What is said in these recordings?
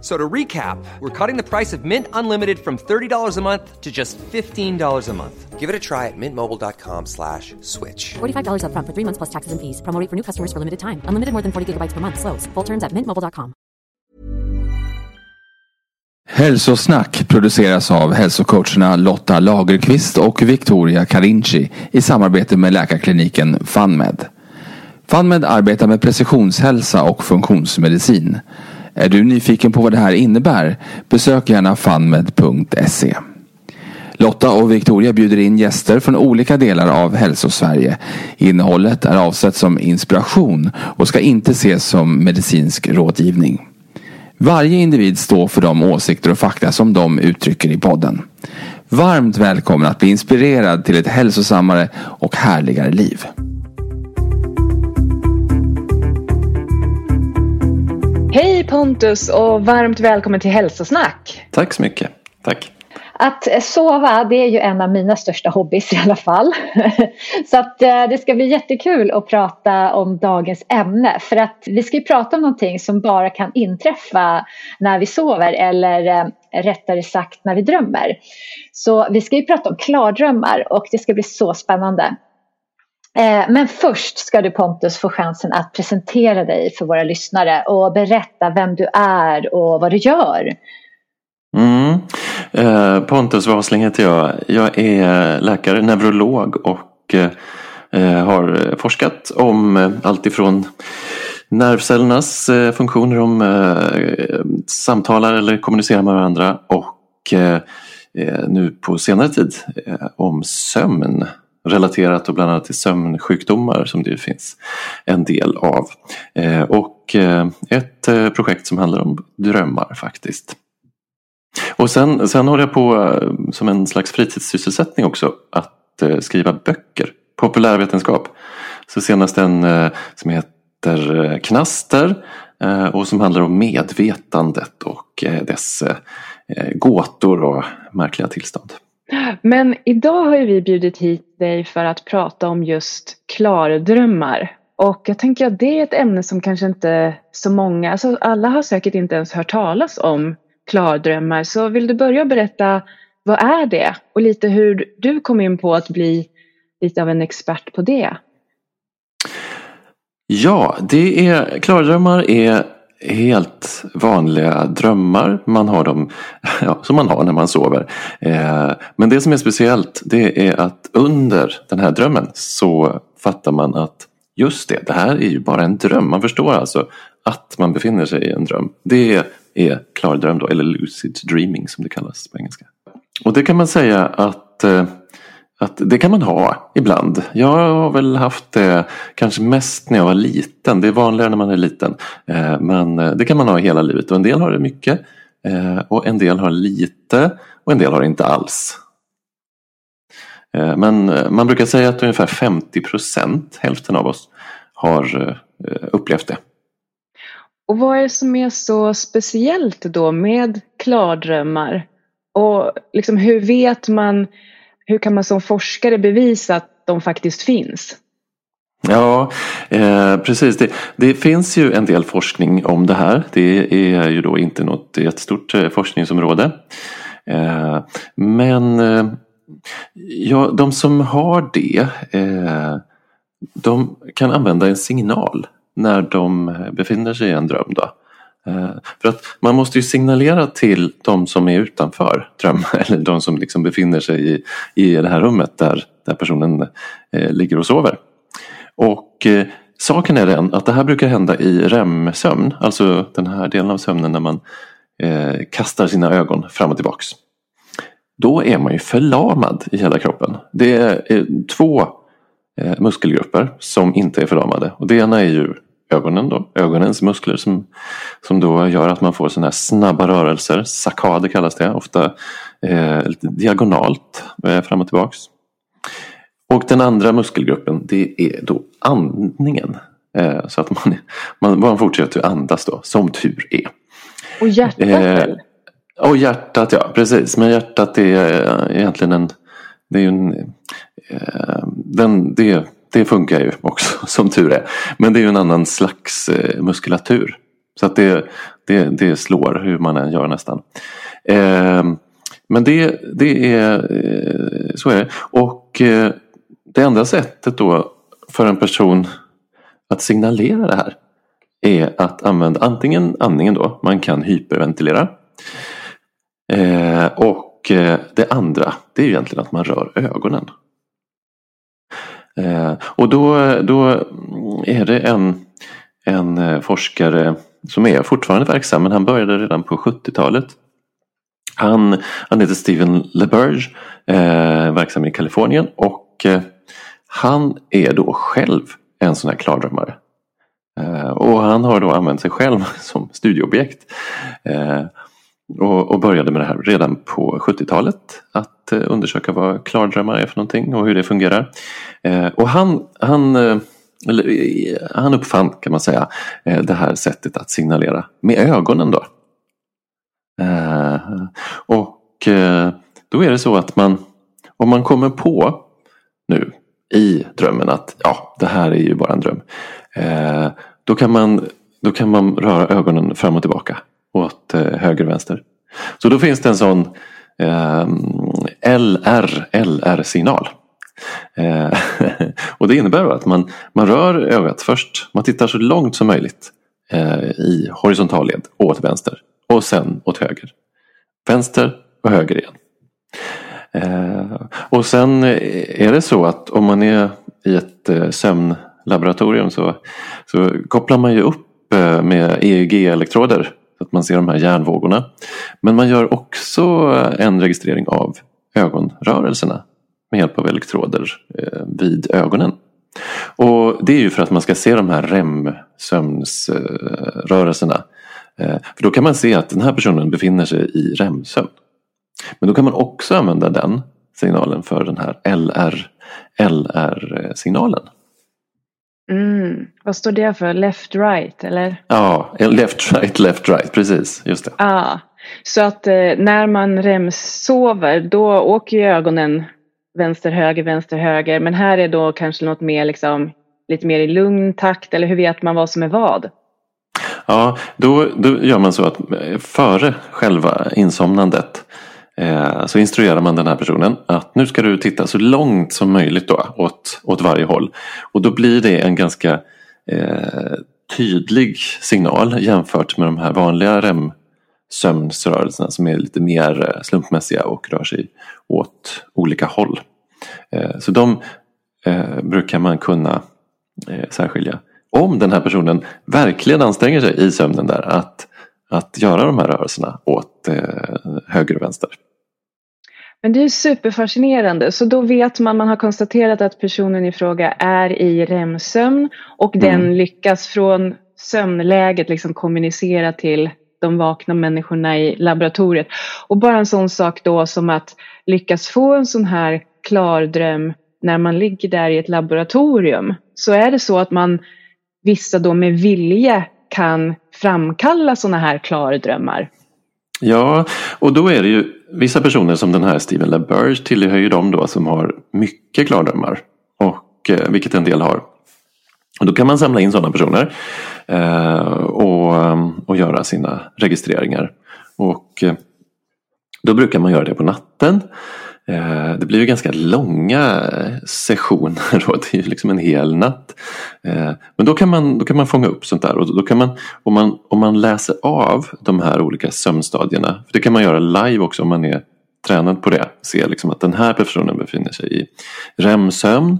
So to recap, we're cutting the price of Mint Unlimited from $30 a month to just $15 a month. Give it a try at mintmobile.com slash switch. $45 upfront for three months plus taxes and fees. Promo rate for new customers for limited time. Unlimited more than 40 gigabytes per month. Slows. Full terms at mintmobile.com. Hälsosnack produceras av hälsocoacherna Lotta Lagerqvist och Victoria Carinci i samarbete med läkarkliniken FunMed. FunMed arbetar med precisionshälsa och funktionsmedicin. Är du nyfiken på vad det här innebär? Besök gärna funmed.se. Lotta och Victoria bjuder in gäster från olika delar av Hälsosverige. Innehållet är avsett som inspiration och ska inte ses som medicinsk rådgivning. Varje individ står för de åsikter och fakta som de uttrycker i podden. Varmt välkommen att bli inspirerad till ett hälsosammare och härligare liv. Hej Pontus och varmt välkommen till Hälsosnack. Tack så mycket. Tack. Att sova det är ju en av mina största hobbys i alla fall. Så att eh, det ska bli jättekul att prata om dagens ämne. För att vi ska ju prata om någonting som bara kan inträffa när vi sover eller eh, rättare sagt när vi drömmer. Så vi ska ju prata om klardrömmar och det ska bli så spännande. Eh, men först ska du Pontus få chansen att presentera dig för våra lyssnare och berätta vem du är och vad du gör. Mm. Eh, Pontus Wasling heter jag. Jag är eh, läkare, neurolog och eh, eh, har forskat om eh, allt ifrån nervcellernas funktioner, om samtalar eller kommunicerar med varandra och nu på senare tid om sömn relaterat och bland annat till sömnsjukdomar som det finns en del av. Eh, och eh, ett eh, projekt som handlar om drömmar faktiskt. Och sen, sen håller jag på som en slags fritidssysselsättning också att skriva böcker. Populärvetenskap. Så senast en som heter Knaster och som handlar om medvetandet och dess gåtor och märkliga tillstånd. Men idag har ju vi bjudit hit dig för att prata om just klardrömmar. Och jag tänker att det är ett ämne som kanske inte så många, alltså alla har säkert inte ens hört talas om klardrömmar. Så vill du börja berätta vad är det och lite hur du kom in på att bli lite av en expert på det? Ja, det är, klardrömmar är helt vanliga drömmar. Man har dem ja, som man har när man sover. Eh, men det som är speciellt det är att under den här drömmen så fattar man att just det, det här är ju bara en dröm. Man förstår alltså att man befinner sig i en dröm. Det är klardröm då, eller lucid dreaming som det kallas på engelska. Och det kan man säga att eh, att det kan man ha ibland. Jag har väl haft det kanske mest när jag var liten. Det är vanligare när man är liten. Eh, men eh, det kan man ha hela livet och en del har det mycket. Eh, och en del har lite och en del har det inte alls. Men man brukar säga att ungefär 50 procent, hälften av oss, har upplevt det. Och vad är det som är så speciellt då med klardrömmar? Och liksom hur vet man, hur kan man som forskare bevisa att de faktiskt finns? Ja, eh, precis. Det, det finns ju en del forskning om det här. Det är ju då inte något jättestort eh, forskningsområde. Eh, men eh, ja, de som har det eh, de kan använda en signal när de befinner sig i en dröm. Då. Eh, för att man måste ju signalera till de som är utanför drömmen eller de som liksom befinner sig i, i det här rummet där, där personen eh, ligger och sover. Och eh, saken är den att det här brukar hända i REM-sömn. Alltså den här delen av sömnen när man eh, kastar sina ögon fram och tillbaks. Då är man ju förlamad i hela kroppen. Det är eh, två eh, muskelgrupper som inte är förlamade. Och det ena är ju ögonen då, ögonens muskler som, som då gör att man får sådana här snabba rörelser. Sakader kallas det, ofta eh, lite diagonalt eh, fram och tillbaks. Och den andra muskelgruppen det är då andningen. Eh, så att man, man, man fortsätter andas då, som tur är. Och hjärtat eh, Och hjärtat ja, precis. Men hjärtat är egentligen en... Det är en eh, den, det, det funkar ju också som tur är. Men det är ju en annan slags eh, muskulatur. Så att det, det, det slår hur man än gör nästan. Eh, men det, det är eh, så är det. Och eh, det enda sättet då för en person att signalera det här är att använda antingen andningen då, man kan hyperventilera. Eh, och eh, det andra det är egentligen att man rör ögonen. Eh, och då, då är det en, en eh, forskare som är fortfarande verksam men han började redan på 70-talet. Han, han heter Steven LeBurge, eh, verksam i Kalifornien och eh, han är då själv en sån här klardrömmare. Eh, och han har då använt sig själv som studieobjekt. Eh, och, och, började med det här redan på 70-talet. Att eh, undersöka vad klardrömmar är för någonting och hur det fungerar. Eh, och han, han, eh, eller, eh, han uppfann kan man säga eh, det här sättet att signalera med ögonen då. Eh, och då är det så att man om man kommer på nu i drömmen att ja, det här är ju bara en dröm. Eh, då, kan man, då kan man röra ögonen fram och tillbaka åt eh, höger och vänster. Så då finns det en sån eh, LR, LR-signal. Eh, och det innebär att man, man rör ögat först. Man tittar så långt som möjligt eh, i horisontal led åt vänster och sen åt höger. Vänster och höger igen. Eh, och sen är det så att om man är i ett eh, sömnlaboratorium så, så kopplar man ju upp med EEG-elektroder så att man ser de här hjärnvågorna. Men man gör också eh, en registrering av ögonrörelserna med hjälp av elektroder eh, vid ögonen. Och det är ju för att man ska se de här REM-sömnsrörelserna. Eh, för då kan man se att den här personen befinner sig i REM-sömn. Men då kan man också använda den signalen för den här LR, LR-signalen. Mm. Vad står det för? Left right eller? Ja, left right, left right, precis. Just det. Ah, så att eh, när man remsover då åker ju ögonen vänster, höger, vänster, höger. Men här är då kanske något mer liksom lite mer i lugn takt eller hur vet man vad som är vad? Ja, då, då gör man så att eh, före själva insomnandet Eh, så instruerar man den här personen att nu ska du titta så långt som möjligt då åt, åt varje håll. Och då blir det en ganska eh, tydlig signal jämfört med de här vanliga REM sömnsrörelserna som är lite mer eh, slumpmässiga och rör sig åt olika håll. Eh, så de eh, brukar man kunna eh, särskilja. Om den här personen verkligen anstränger sig i sömnen där att, att göra de här rörelserna åt eh, höger och vänster. Men det är superfascinerande. Så då vet man, man har konstaterat att personen i fråga är i REM-sömn och mm. den lyckas från sömnläget liksom kommunicera till de vakna människorna i laboratoriet. Och bara en sån sak då som att lyckas få en sån här klar dröm när man ligger där i ett laboratorium. Så är det så att man vissa då med vilje kan framkalla såna här klardrömmar. Ja, och då är det ju vissa personer som den här Steven LaBerge tillhör ju de då som har mycket klardrömmar. Och, eh, vilket en del har. Och då kan man samla in sådana personer eh, och, och göra sina registreringar. Och eh, då brukar man göra det på natten. Eh, det blir ju ganska långa eh, sessioner då, det är ju liksom en hel natt. Eh, men då kan man, då kan man fånga upp sånt där och då kan man om, man, om man läser av de här olika sömnstadierna, för det kan man göra live också om man är tränad på det, se liksom att den här personen befinner sig i REM-sömn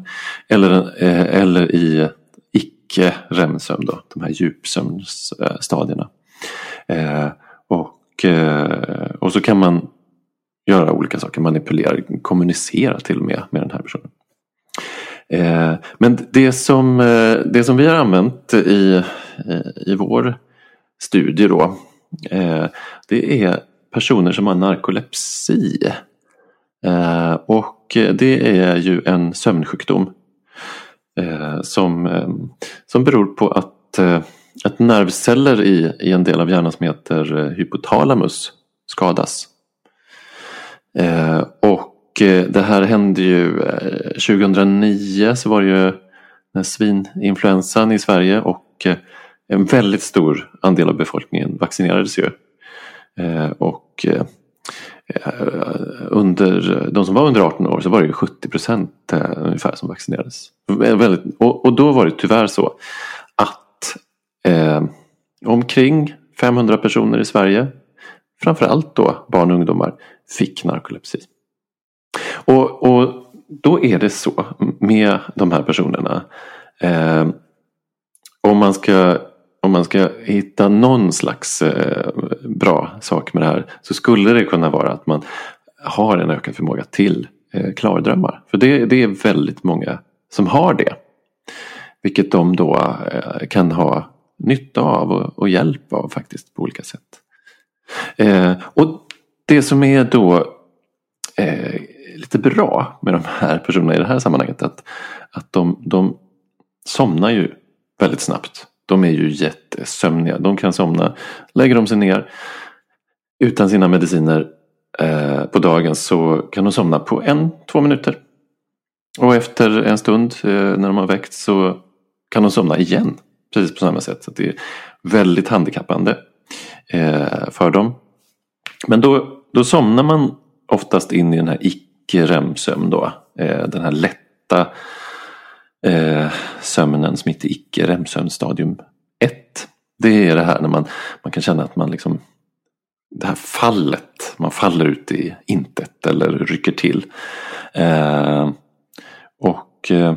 eller, eller i icke REM-sömn då, de här djupsömnstadierna. Och, och så kan man göra olika saker, manipulera, kommunicera till och med med den här personen. Eh, men det som, eh, det som vi har använt i, eh, i vår studie då, eh, det är personer som har narkolepsi. Eh, och det är ju en sömnsjukdom eh, som, som beror på att, att nervceller i, i en del av hjärnan som heter hypotalamus skadas. Eh, och eh, det här hände ju eh, 2009 så var det ju den svininfluensan i Sverige och en väldigt stor andel av befolkningen vaccinerades ju. Och under, de som var under 18 år så var det ju 70 procent ungefär som vaccinerades. Och, och, då var det tyvärr så att eh, omkring 500 personer i Sverige, framförallt då barn och ungdomar, fick narkolepsi. Och, och då är det så med de här personerna. Eh, om man ska om man ska hitta någon slags eh, bra sak med det här så skulle det kunna vara att man har en ökad förmåga till eh, klardrömmar. För det, det, är väldigt många som har det. Vilket de då eh, kan ha nytta av och, och, hjälp av faktiskt på olika sätt. Eh, och det som är då eh, lite bra med de här personerna i det här sammanhanget att, att de, de somnar ju väldigt snabbt. De är ju jättesömniga. De kan somna. Lägger de sig ner utan sina mediciner eh, på dagen så kan de somna på en, två minuter. Och efter en stund eh, när de har väckt så kan de somna igen. Precis på samma sätt. Så det är väldigt handikappande eh, för dem. Men då, då somnar man oftast in i den här icke-REM-sömn då. Eh, den här lätta eh, sömnen som heter icke REM-sömn stadium 1. Det är det här när man, man kan känna att man liksom det här fallet, man faller ut i intet eller rycker till. Eh, och eh,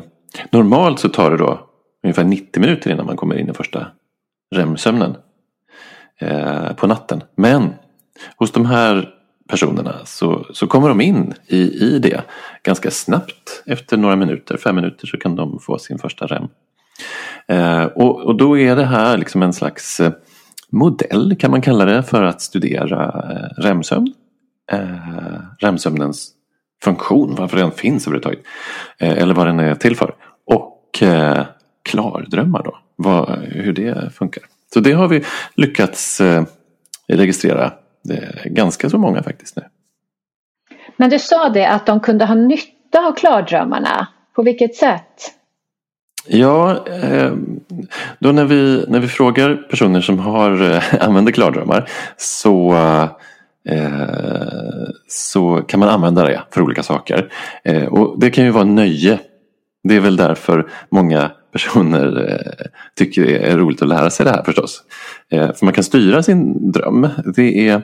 normalt så tar det då ungefär 90 minuter innan man kommer in i första REM-sömnen eh, på natten. Men hos de här personerna så, så kommer de in i, i det ganska snabbt. Efter några minuter, fem minuter så kan de få sin första REM. Eh, och, och då är det här liksom en slags eh, modell kan man kalla det för att studera eh, REM-sömn. Eh, REM-sömnens funktion, varför den finns överhuvudtaget. Eh, eller vad den är till för. Och eh, klardrömmar då, vad, hur det funkar. Så det har vi lyckats eh, registrera det är ganska så många faktiskt nu. Men du sa det att de kunde ha nytta av klardrömmarna. På vilket sätt? Ja, eh, då när vi, när vi frågar personer som har, eh, använder klardrömmar så, eh, så kan man använda det för olika saker. Och det kan ju vara nöje. Det är väl därför många personer eh, tycker det är roligt att lära sig det här förstås. Eh, för man kan styra sin dröm. Det är,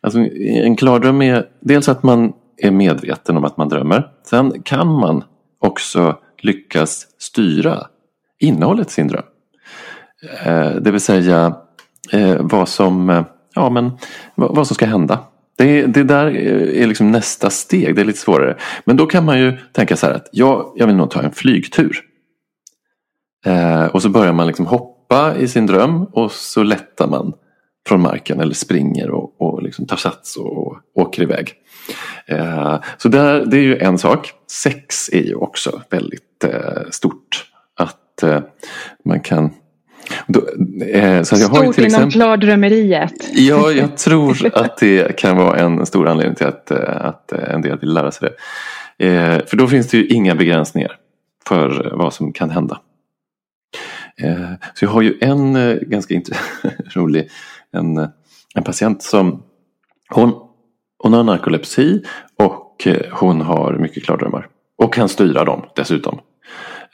alltså, en klardröm är dels att man är medveten om att man drömmer. Sen kan man också lyckas styra innehållet i sin dröm. Eh, det vill säga eh, vad som, eh, ja, men, vad som ska hända. Det, det där är liksom nästa steg, det är lite svårare. Men då kan man ju tänka så här att ja, jag vill nog ta en flygtur och så börjar man liksom hoppa i sin dröm och så lättar man från marken eller springer och, och liksom tar sats och, åker iväg. Eh, så där, det är ju en sak. Sex är ju också väldigt eh, stort. Att eh, man kan då, eh, så jag har Stort till inom klardrömmeriet. Ja, jag tror att det kan vara en stor anledning till att, eh, att en del vill lära sig det. Eh, för då finns det ju inga begränsningar för vad som kan hända. Eh, så jag har ju en eh, ganska rolig en, eh, en patient som hon, hon har narkolepsi och eh, hon har mycket klardrömmar. Och kan styra dem dessutom.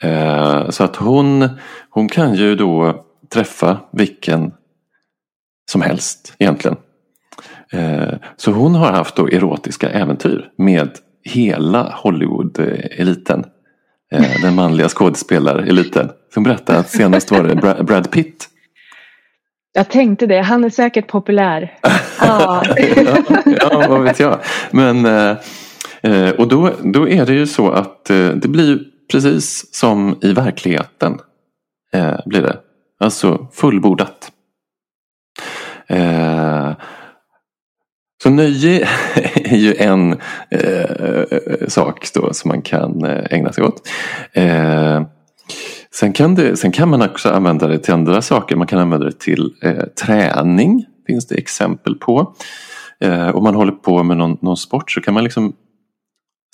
Eh, så att hon, hon kan ju då träffa vilken som helst egentligen. Så hon har haft då erotiska äventyr med hela Hollywood-eliten. Eh, den manliga skådespelareliten. Som berättade att senast var det Bra- Brad Pitt. Jag tänkte det, han är säkert populär. Ja. ja, vad vet jag. Men, eh, eh, och då, då är det ju så att eh, det blir precis som i verkligheten. Blir det. Alltså fullbordat. Så nöje är ju en eh, sak då som man kan eh, ägna sig åt. Eh, sen, kan det, sen kan man också använda det till andra saker. Man kan använda det till eh, träning. Finns det exempel på. Eh, om man håller på med någon, någon sport så kan man liksom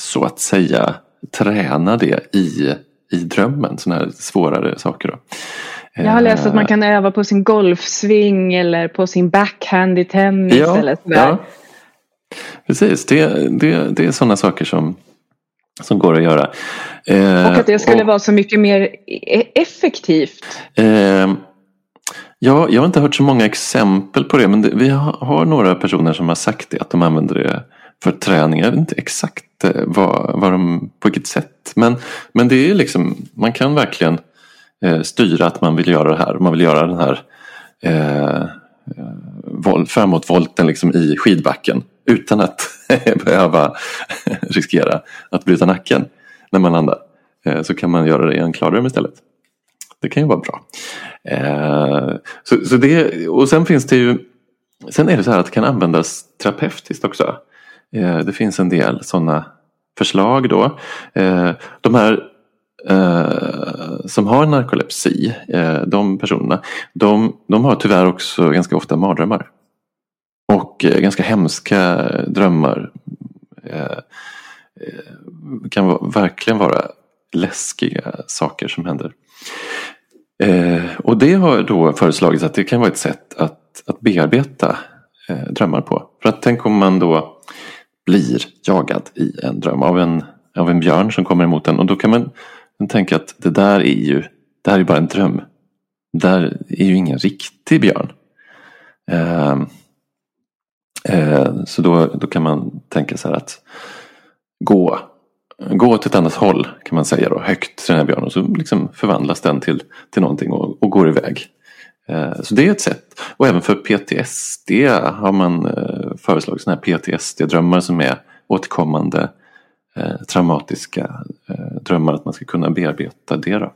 så att säga träna det i, i drömmen. Sådana här svårare saker. Då. Jag har läst att man kan öva på sin golfsving eller på sin backhand i tennis Ja, eller sådär. ja. Precis, det, det, det är sådana saker som, som går att göra. Eh, Och att det skulle och- vara så mycket mer e- effektivt. Eh, ja, jag har inte hört så många exempel på det men det, vi har, har några personer som har sagt det att de använder det för träning. Jag vet inte exakt eh, vad, vad de, på vilket sätt. Men, men det är liksom, man kan verkligen eh, styra att man vill göra det här. Man vill göra den här eh, eh vol- framåtvolten liksom i skidbacken utan att behöva riskera att bryta nacken när man landar. Eh, så kan man göra det i en klarrum istället. Det kan ju vara bra. Eh, så, så det, och sen finns det ju Sen är det så här att det kan användas terapeutiskt också. Eh, det finns en del sådana förslag då. Eh, de här eh, som har narkolepsi, eh, de personerna, de, de har tyvärr också ganska ofta mardrömmar. Och eh, ganska hemska drömmar. Eh, eh, kan va verkligen vara läskiga saker som händer. Eh, och det har då föreslagits att det kan vara ett sätt att, att bearbeta eh, drömmar på. För att tänk om man då blir jagad i en dröm av en, av en björn som kommer emot en. Och då kan man tänka att det där är ju, det här är bara en dröm. Det där är ju ingen riktig björn. Eh, eh, så då, då kan man tänka så här att gå gå åt ett annat håll kan man säga då, högt till den här björnen och så liksom förvandlas den till, till någonting och, och går iväg. Eh, så det är ett sätt. Och även för PTSD har man eh, föreslagit sådana här PTSD-drömmar som är återkommande eh, traumatiska eh, drömmar. Att man ska kunna bearbeta det då.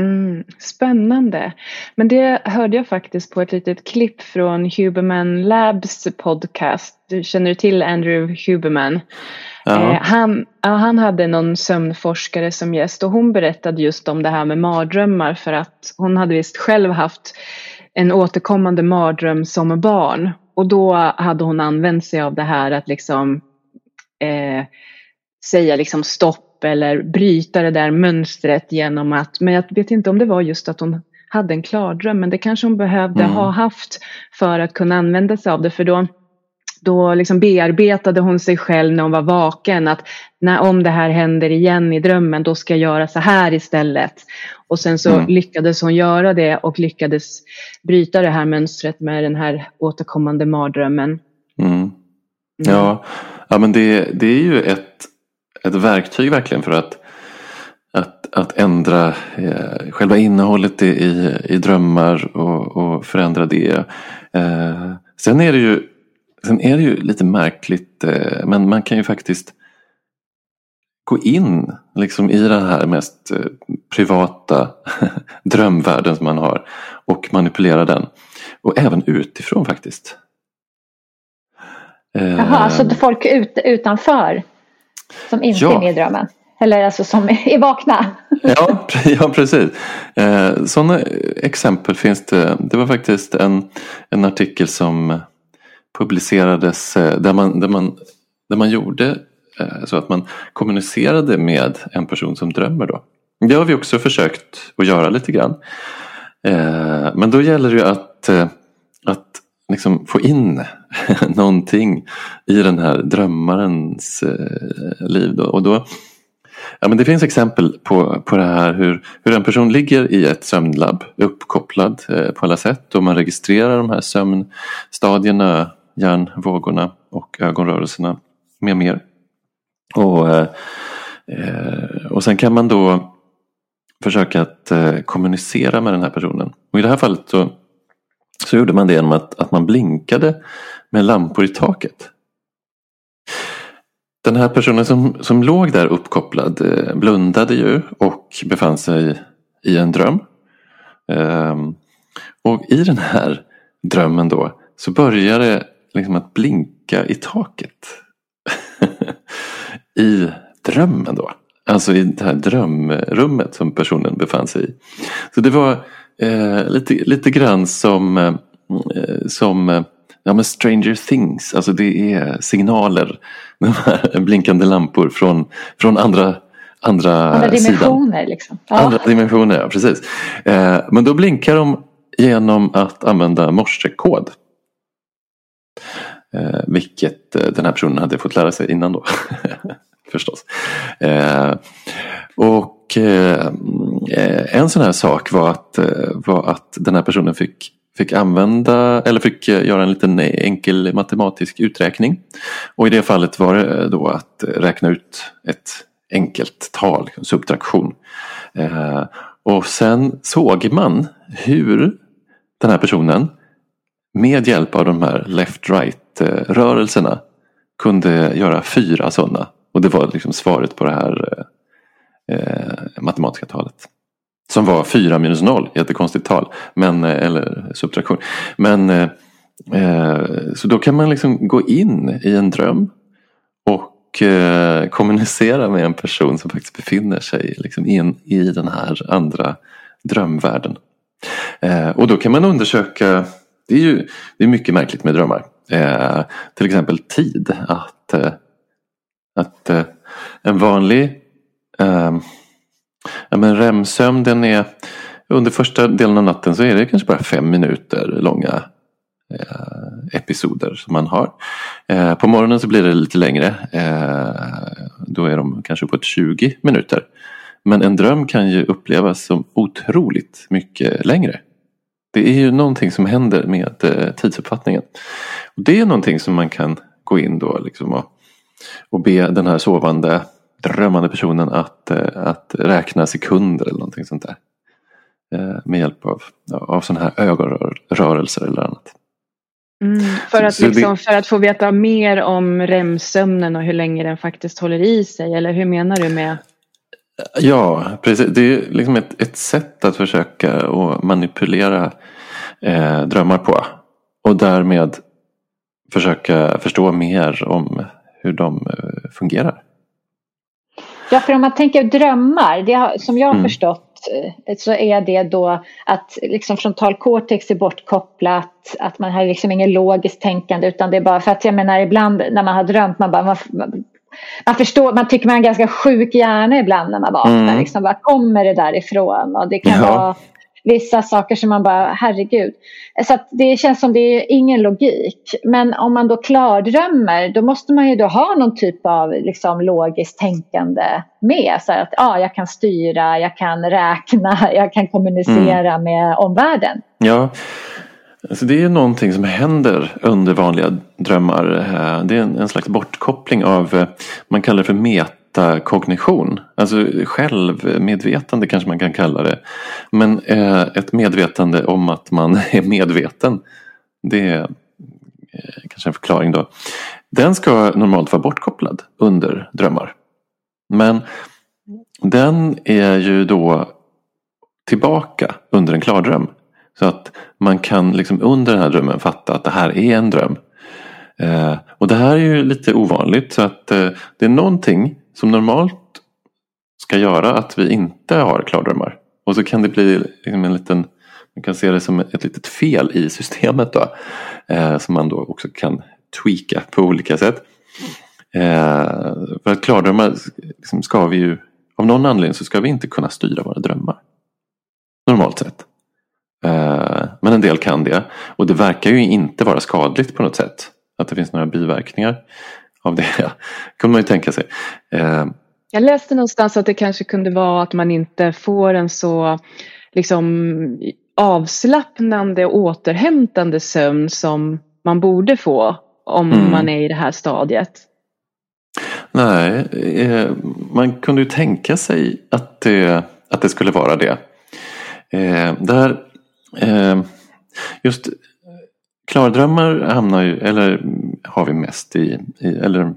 Mm, spännande. Men det hörde jag faktiskt på ett litet klipp från Huberman Labs podcast. Du känner till Andrew Huberman? Ja. Eh, han, ja, han hade någon sömnforskare som gäst och hon berättade just om det här med mardrömmar för att hon hade visst själv haft en återkommande mardröm som barn. Och då hade hon använt sig av det här att liksom eh, säga liksom stopp eller bryta det där mönstret genom att, men jag vet inte om det var just att hon hade en klardröm, men det kanske hon behövde Mm. ha haft för att kunna använda sig av det, för då då liksom bearbetade hon sig själv när hon var vaken att när, om det här händer igen i drömmen då ska jag göra så här istället. Och sen så Mm. lyckades hon göra det och lyckades bryta det här mönstret med den här återkommande mardrömmen. Mm. Ja, ja men det, det är ju ett, ett verktyg verkligen för att, att, att ändra eh, själva innehållet i, i, i drömmar och, och förändra det. Eh, sen, är det ju, sen är det ju lite märkligt eh, men man kan ju faktiskt gå in liksom i den här mest eh, privata drömvärlden som man har och manipulera den. Och även utifrån faktiskt. Eh, Jaha, alltså folk ut, utanför som inte Ja. är med i drömmen? Eller alltså som är vakna? Ja, ja precis. Eh, sådana exempel finns det. Det var faktiskt en, en artikel som publicerades eh, där, man, där, man, där man gjorde så att man kommunicerade med en person som drömmer. Då. Det har vi också försökt att göra lite grann. Men då gäller det ju att liksom få in någonting i den här drömmarens eh, liv. Då. Och då, Ja, men det finns exempel på, på det här hur, hur en person ligger i ett sömnlabb uppkopplad eh, på alla sätt och man registrerar de här sömnstadierna, hjärnvågorna och ögonrörelserna med mer. Och, eh, eh och sen kan man då försöka att eh, kommunicera med den här personen. Och i det här fallet så, så gjorde man det genom att, att man blinkade med lampor i taket. Den här personen som, som låg där uppkopplad eh, blundade ju och befann sig i en dröm. Ehm, och i den här drömmen då så började det liksom att blinka i taket. I drömmen då. Alltså i det här drömrummet som personen befann sig i. Så det var eh, lite, lite grann som, eh, som eh, ja, men Stranger Things. Alltså det är signaler. De här blinkande lampor från, från andra andra, andra dimensioner. Sidan. Liksom. Ja. Andra dimensioner, ja precis. Eh, men då blinkar de genom att använda morsekod. Eh, vilket eh, den här personen hade fått lära sig innan då. Förstås. Och Eh, en sån här sak var att, eh, var att den här personen fick fick använda eller fick eh, göra en liten enkel matematisk uträkning. Och i det fallet var det då att räkna ut ett enkelt tal, subtraktion. Eh, och sen såg man hur den här personen med hjälp av de här left-right rörelserna kunde göra fyra sådana. Och det var liksom svaret på det här eh, matematiska talet. Som var 4 minus 0, jättekonstigt tal. Men, eh, eller subtraktion. Men eh, eh, så då kan man liksom gå in i en dröm och eh, kommunicera med en person som faktiskt befinner sig liksom in i den här andra drömvärlden. Eh, och då kan man undersöka, det är ju det är mycket märkligt med drömmar. Eh, till exempel tid. Att, eh, att eh, en vanlig Ehm, ja, men REM-sömn den är under första delen av natten så är det kanske bara fem minuter långa eh, episoder som man har. Eh, på morgonen så blir det lite längre. Eh, då är de kanske på 20 minuter. Men en dröm kan ju upplevas som otroligt mycket längre. Det är ju någonting som händer med eh, tidsuppfattningen. Och det är någonting som man kan gå in då liksom och, och be den här sovande drömmande personen att, eh, att räkna sekunder eller någonting sånt där. Eh, med hjälp av, av sådana här ögonrörelser eller annat. Mm, för, att liksom, för att få veta mer om REM-sömnen och hur länge den faktiskt håller i sig eller hur menar du med? Ja, precis. Det är liksom ett, ett sätt att försöka att manipulera eh, drömmar på. Och därmed försöka förstå mer om hur de eh, fungerar. Ja, för om man tänker drömmar, det, som jag har mm. förstått eh, så är det då att liksom frontalkortex är bortkopplat, att man har liksom inget logiskt tänkande utan det är bara för att jag menar ibland när man har drömt man bara man, man förstår, man tycker man har en ganska sjuk hjärna ibland när man vaknar. Mm. Liksom, var kommer det därifrån? Och det kan ja. vara vissa saker som man bara, herregud. Så det känns som det är ingen logik. Men om man då klardrömmer då måste man ju då ha någon typ av liksom, logiskt tänkande med. Så att ah, jag kan styra, jag kan räkna, jag kan kommunicera mm. med omvärlden. Ja, Alltså det är någonting som händer under vanliga drömmar. Det är en, slags bortkoppling av, man kallar det för met metakognition. Alltså självmedvetande kanske man kan kalla det. Men eh, ett medvetande om att man är medveten. Det är eh, kanske en förklaring då. Den ska normalt vara bortkopplad under drömmar. Men den är ju då tillbaka under en klardröm. Så att man kan liksom under den här drömmen fatta att det här är en dröm. Eh, och det här är ju lite ovanligt så att eh, det är någonting som normalt ska göra att vi inte har klardrömmar. Och så kan det bli liksom en liten, man kan se det som ett litet fel i systemet då. Eh, som man då också kan tweaka på olika sätt. Eh, för att klardrömmar liksom ska vi ju, av någon anledning så ska vi inte kunna styra våra drömmar. Normalt sett. Eh, men en del kan det. Och det verkar ju inte vara skadligt på något sätt. Att det finns några biverkningar av det. kunde man ju tänka sig. Eh, jag läste någonstans att det kanske kunde vara att man inte får en så liksom avslappnande och återhämtande sömn som man borde få om mm. man är i det här stadiet. Nej, eh, man kunde ju tänka sig att det, att det skulle vara det. Eh, där, eh, just klardrömmar hamnar ju, eller har vi mest i, i eller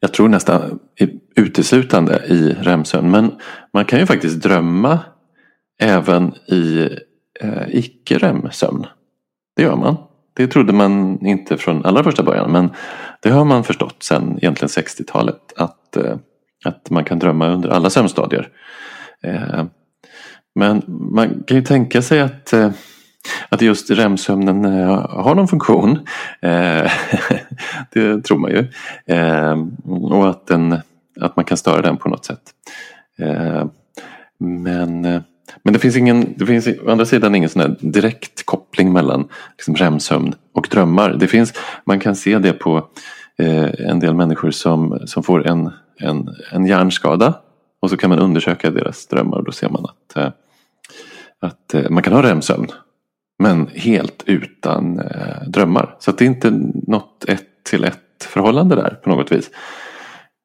jag tror nästan uteslutande i REM-sömn. Men man kan ju faktiskt drömma även i eh, icke-REM-sömn. Det gör man. Det trodde man inte från allra första början men det har man förstått sedan egentligen 60-talet att, eh, att man kan drömma under alla sömnstadier. Eh, men man kan ju tänka sig att, eh, att just REM-sömnen eh, har någon funktion. Eh, det tror man ju. Eh, och att, den, att man kan störa den på något sätt. Men men det finns, ingen, det finns å andra sidan ingen sån direkt koppling mellan liksom REM-sömn och drömmar. Det finns, man kan se det på en del människor som, som får en, en, en hjärnskada och så kan man undersöka deras drömmar och då ser man att, att man kan ha REM-sömn men helt utan eh, drömmar. Så det är inte något ett till ett förhållande där på något vis.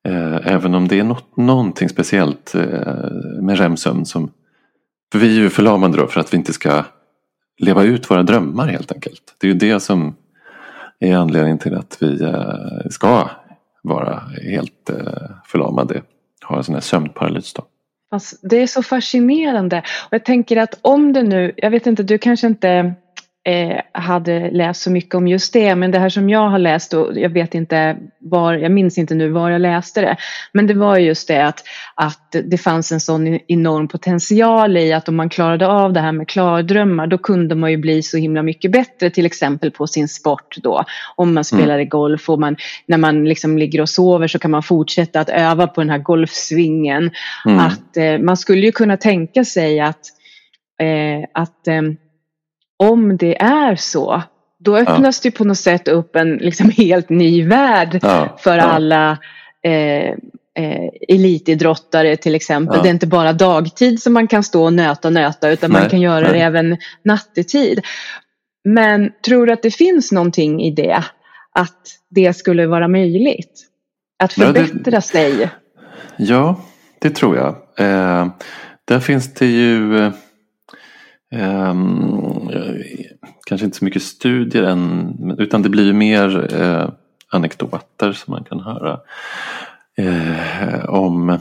Eh, även om det är något, någonting speciellt eh, med REM-sömn som för vi är ju förlamade då för att vi inte ska leva ut våra drömmar helt enkelt. Det är ju det som är anledningen till att vi eh, ska vara helt eh, förlamade. Ha en sån här sömnparalys då. Alltså, det är så fascinerande. Och jag tänker att om det nu, jag vet inte, du kanske inte eh, hade läst så mycket om just det. Men det här som jag har läst och jag vet inte var, jag minns inte nu var jag läste det. Men det var just det att, att det fanns en sån enorm potential i att om man klarade av det här med klardrömmar då kunde man ju bli så himla mycket bättre till exempel på sin sport då. Om man spelade mm. golf och man, när man liksom ligger och sover så kan man fortsätta att öva på den här golfsvingen. Mm. Att eh, man skulle ju kunna tänka sig att, eh, att eh, om det är så, då öppnas ja. det på något sätt upp en liksom helt ny värld ja. för ja. alla eh, eh, elitidrottare till exempel. Det är inte bara dagtid som man kan stå och nöta och nöta utan nej, man kan göra nej. det även nattetid. Men tror du att det finns någonting i det? Att det skulle vara möjligt? Att förbättra det, sig? Ja, det tror jag. Eh, där finns det ju Um, Ehm, kanske inte så mycket studier än, utan det blir mer uh, anekdoter som man kan höra uh, om.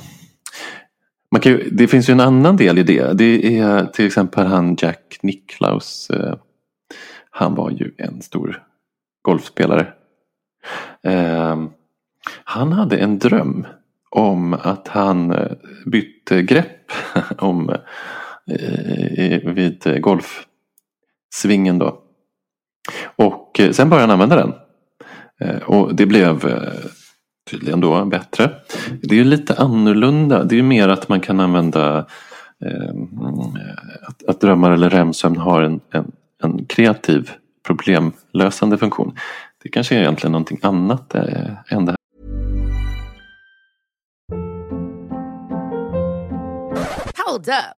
Man kan ju, det finns ju en annan del i det. Det är till exempel han Jack Nicklaus. Uh, han var ju en stor golfspelare. Ehm, han hade en dröm om att han bytte grepp om Eh, vid eh, golfsvingen då. Och eh, sen började han använda den. Och det blev tydligen då bättre. Det är ju lite annorlunda. Det är ju mer att man kan använda att, att drömmar eller REM-sömn har en, en, en, kreativ problemlösande funktion. Det kanske är egentligen någonting annat än det här. Hold up.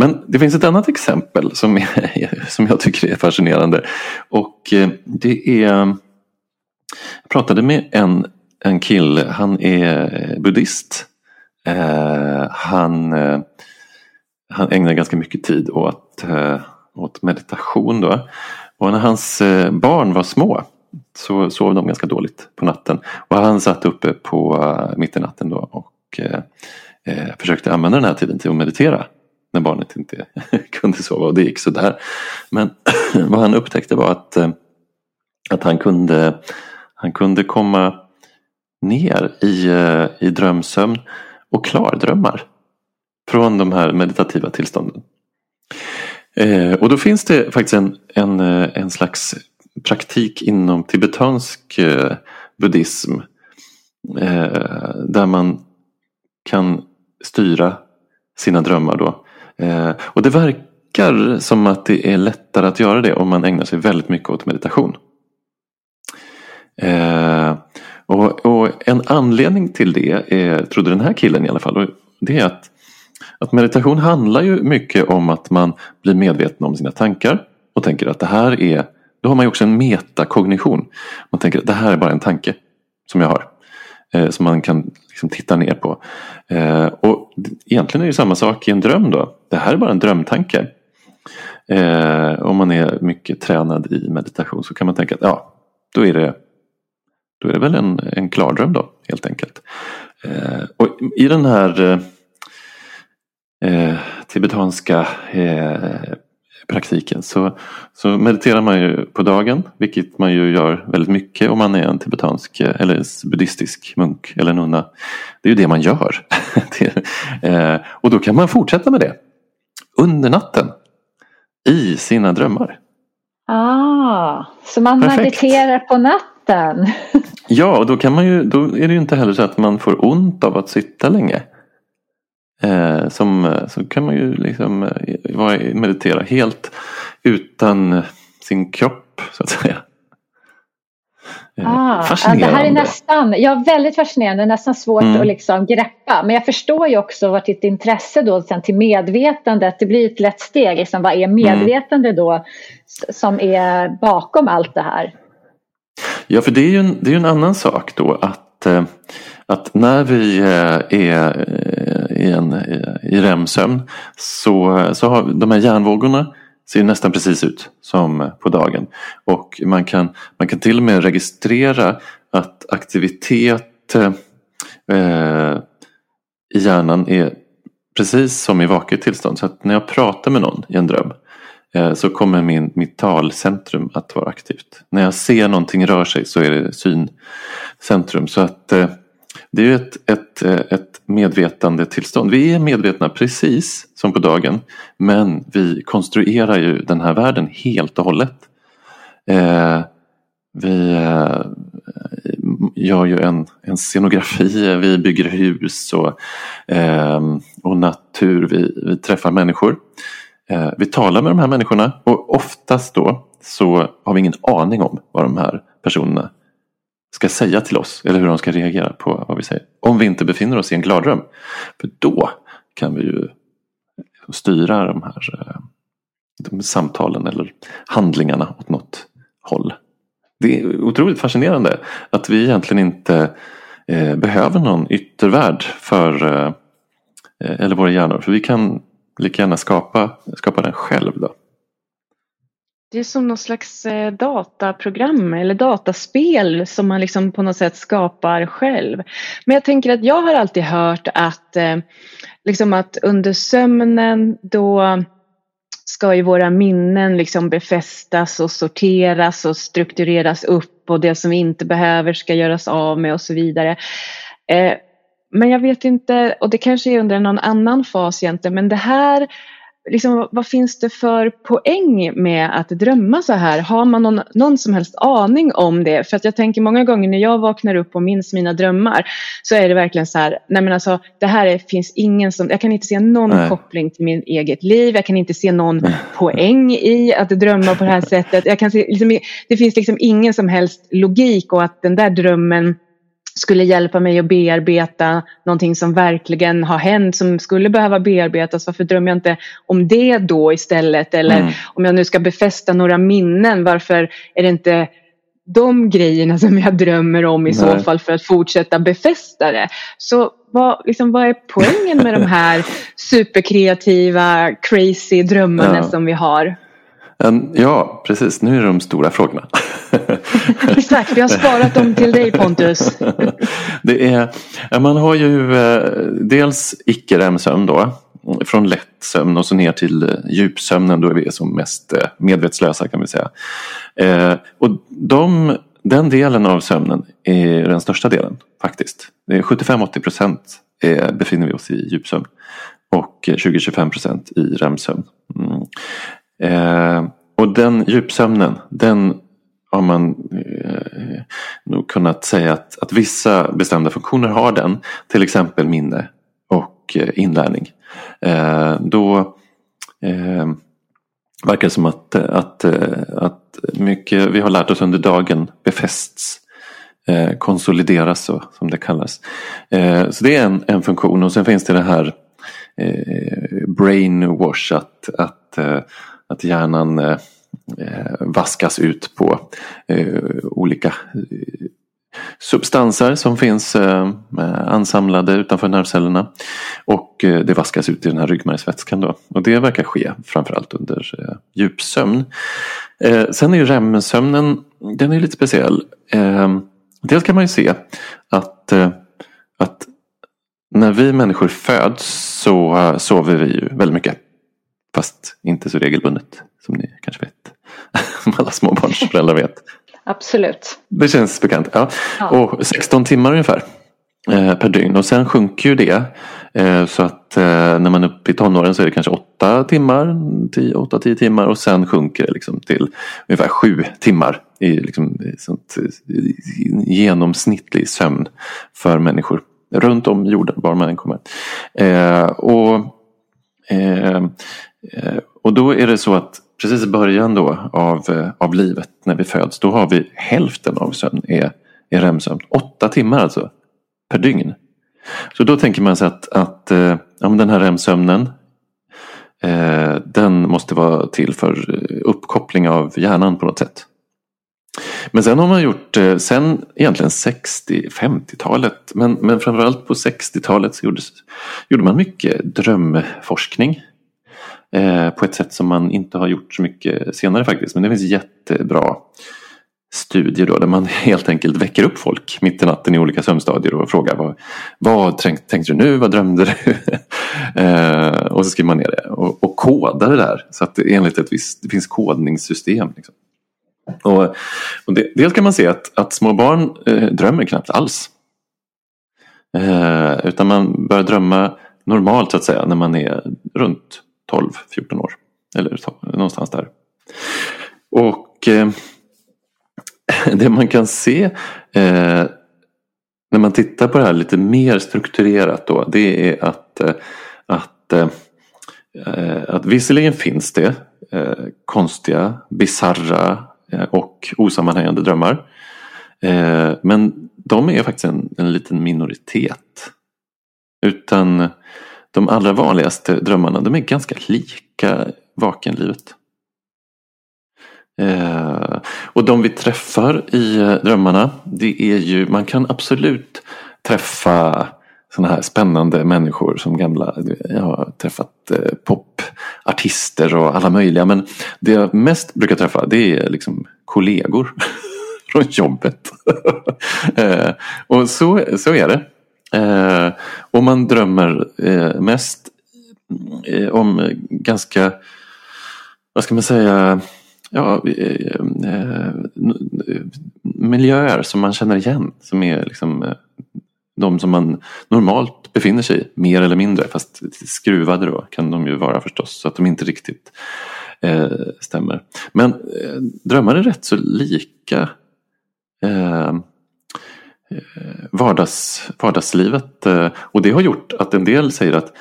Men det finns ett annat exempel som, är, som jag tycker är fascinerande. Och eh, det är... Jag pratade med en, en kille, han är buddhist. Eh, han, eh, han ägnar ganska mycket tid åt, eh, åt meditation. Då. Och när hans eh, barn var små så sov de ganska dåligt på natten. Och han satt uppe på eh, mitt i natten då och försökte använda den här tiden till att meditera. När barnet inte kunde sova och det gick sådär. Men vad han upptäckte var att, eh, att han, kunde, han kunde komma ner i, eh, i drömsömn och klardrömmar. Från de här meditativa tillstånden. Eh, och då finns det faktiskt en, en, en slags praktik inom tibetansk buddhism. Där man kan styra sina drömmar då. Eh, och det verkar som att det är lättare att göra det om man ägnar sig väldigt mycket åt meditation. Eh, och, och, en anledning till det, är, trodde den här killen i alla fall, det är att, att meditation handlar ju mycket om att man blir medveten om sina tankar och tänker att det här är då har man ju också en metakognition. Man tänker att det här är bara en tanke som jag har. Eh, som man kan liksom titta ner på. Eh, egentligen är det samma sak i en dröm då. Det här är bara en drömtanke. Eh, om man är mycket tränad i meditation så kan man tänka att ja, då är det, då är det väl en, en klardröm då helt enkelt. Eh, och i den här eh, eh tibetanska eh, praktiken så, så mediterar man ju på dagen, vilket man ju gör väldigt mycket om man är en tibetansk eller buddhistisk munk eller nunna. Det är ju det man gör. eh, och då kan man fortsätta med det under natten i sina drömmar. Ah, så man Perfekt. mediterar på natten? ja, och då, kan man ju, då är det ju inte heller så att man får ont av att sitta länge. Eh, som, så kan man ju liksom eh, meditera helt utan sin kropp så att säga. Eh, ah, fascinerande. Det här är nästan, ja väldigt fascinerande, nästan svårt mm. att liksom greppa. Men jag förstår ju också vart ditt intresse då sen till medvetandet, det blir ett lätt steg. Liksom, vad är mm. medvetande mm. då som är bakom allt det här? Ja, för det är ju en, det är en annan sak då att, att när vi eh, är eh, i, en, i REM-sömn så, så har de här hjärnvågorna ser nästan precis ut som på dagen. Och man kan, man kan till och med registrera att aktivitet eh, eh, i hjärnan är precis som i vaket tillstånd. Så att när jag pratar med någon i en dröm eh, så kommer min, mitt talcentrum att vara aktivt. När jag ser någonting röra sig så är det syncentrum. Så att eh, det är ett, ett, eh, ett medvetande tillstånd. Vi är medvetna precis som på dagen men vi konstruerar ju den här världen helt och hållet. Eh, vi eh, gör ju en, en scenografi, vi bygger hus och, eh, och natur, vi, vi träffar människor. Eh, vi talar med de här människorna och oftast då så har vi ingen aning om vad de här personerna ska säga till oss eller hur de ska reagera på vad vi säger. Om vi inte befinner oss i en gladröm. För då kan vi ju styra de här eh, de samtalen eller handlingarna åt något håll. Det är otroligt fascinerande att vi egentligen inte eh, behöver någon yttervärld för eh, eh eller våra hjärnor. För vi kan lika gärna skapa, skapa den själv. Då. Det är som någon slags eh, dataprogram eller dataspel som man liksom på något sätt skapar själv. Men jag tänker att jag har alltid hört att, eh, liksom att under sömnen då ska ju våra minnen liksom befästas och sorteras och struktureras upp och det som vi inte behöver ska göras av med och så vidare. Eh, men jag vet inte, och det kanske är under någon annan fas egentligen, men det här liksom, vad finns det för poäng med att drömma så här? Har man någon, någon som helst aning om det? För att jag tänker många gånger när jag vaknar upp och minns mina drömmar så är det verkligen så här, nej men alltså det här är, finns ingen som, jag kan inte se någon nej. koppling till mitt eget liv, jag kan inte se någon nej. poäng i att drömma på det här sättet. Jag kan se, liksom, det finns liksom ingen som helst logik och att den där drömmen skulle hjälpa mig att bearbeta någonting som verkligen har hänt som skulle behöva bearbetas. Varför drömmer jag inte om det då istället? Eller mm. om jag nu ska befästa några minnen, varför är det inte de grejerna som jag drömmer om i Nej. så fall för att fortsätta befästa det? Så vad, liksom, vad är poängen med de här superkreativa, crazy drömmarna ja. som vi har? Ja, precis. Nu är det de stora frågorna. Exakt, vi har sparat dem till dig Pontus. det är, man har ju eh, dels icke-REM-sömn då. Från lätt sömn och så ner till eh, djupsömnen då är vi som mest eh, medvetslösa kan vi säga. Och de, den delen av sömnen är den största delen faktiskt. 75-80 procent befinner vi oss i djupsömn. Och 20-25 procent i REM-sömn. Mm. Eh, och den djupsömnen, den har man eh, nog kunnat säga att, att vissa bestämda funktioner har den. Till exempel minne och eh, inlärning. Eh, då eh, verkar det som att, att, eh, att mycket vi har lärt oss under dagen befästs. Eh, konsolideras så, som det kallas. Eh, så det är en, en funktion och sen finns det det här eh, brainwash att, att, eh, att hjärnan eh, eh, vaskas ut på eh, olika substanser som finns eh, ansamlade utanför nervcellerna. Och eh, det vaskas ut i den här ryggmärgsvätskan då. Och det verkar ske framförallt under eh, djupsömn. Eh, sen är ju REM-sömnen, den är lite speciell. Eh, dels kan man ju se att, eh, att när vi människor föds så sover vi ju väldigt mycket. Fast inte så regelbundet som ni kanske vet. Som alla småbarnsföräldrar vet. Absolut. Det känns bekant. Ja. ja. Och 16 timmar ungefär eh, per dygn. Och sen sjunker ju det. Eh, så att eh, när man är uppe i tonåren så är det kanske 8 timmar, 8-10 timmar och sen sjunker det liksom till ungefär 7 timmar i liksom, sånt, genomsnittlig sömn för människor runt om jorden var man än kommer. Eh, och, eh, eh, Eh, och då är det så att precis i början då av, eh, av livet när vi föds, då har vi hälften av sömn är, är REM-sömn. Åtta timmar alltså per dygn. Så då tänker man sig att, att eh, ja, men den här REM-sömnen eh, den måste vara till för uppkoppling av hjärnan på något sätt. Men sen har man gjort, sen egentligen 60-50-talet, men, men framförallt på 60-talet så gjordes, gjorde man mycket drömforskning. Eh, på ett sätt som man inte har gjort så mycket senare faktiskt. Men det finns jättebra studier då, där man helt enkelt väcker upp folk mitt i natten i olika sömnstadier och frågar vad, vad tänkte du nu, vad drömde du? eh, och så skriver man ner det och, och kodar det där så att det, enligt ett visst, det finns kodningssystem. Liksom. Och, och det, dels kan man se att, att små barn eh, drömmer knappt alls. Eh, utan man börjar drömma normalt så att säga när man är runt 12-14 år. Eller någonstans där. Och eh, det man kan se eh, när man tittar på det här lite mer strukturerat då. Det är att, eh, att, eh, att visserligen finns det eh, konstiga, bizarra eh, och osammanhängande drömmar. Eh, men de är faktiskt en, en liten minoritet. Utan de allra vanligaste drömmarna de är ganska lika vakenlivet. Eh, och de vi träffar i eh, drömmarna det är ju, man kan absolut träffa sådana här spännande människor som gamla, jag har träffat eh, popartister och alla möjliga men det jag mest brukar träffa det är liksom kollegor från jobbet. eh, och så, så är det. Eh, och man drömmer eh, mest eh, om ganska, vad ska man säga, ja, eh, eh miljöer som man känner igen. Som är liksom eh, de som man normalt befinner sig i, mer eller mindre. Fast skruvade då kan de ju vara förstås, så att de inte riktigt eh, stämmer. Men drömmar är rätt så lika Eh, Eh, vardags, vardagslivet. Eh, och det har gjort att en del säger att,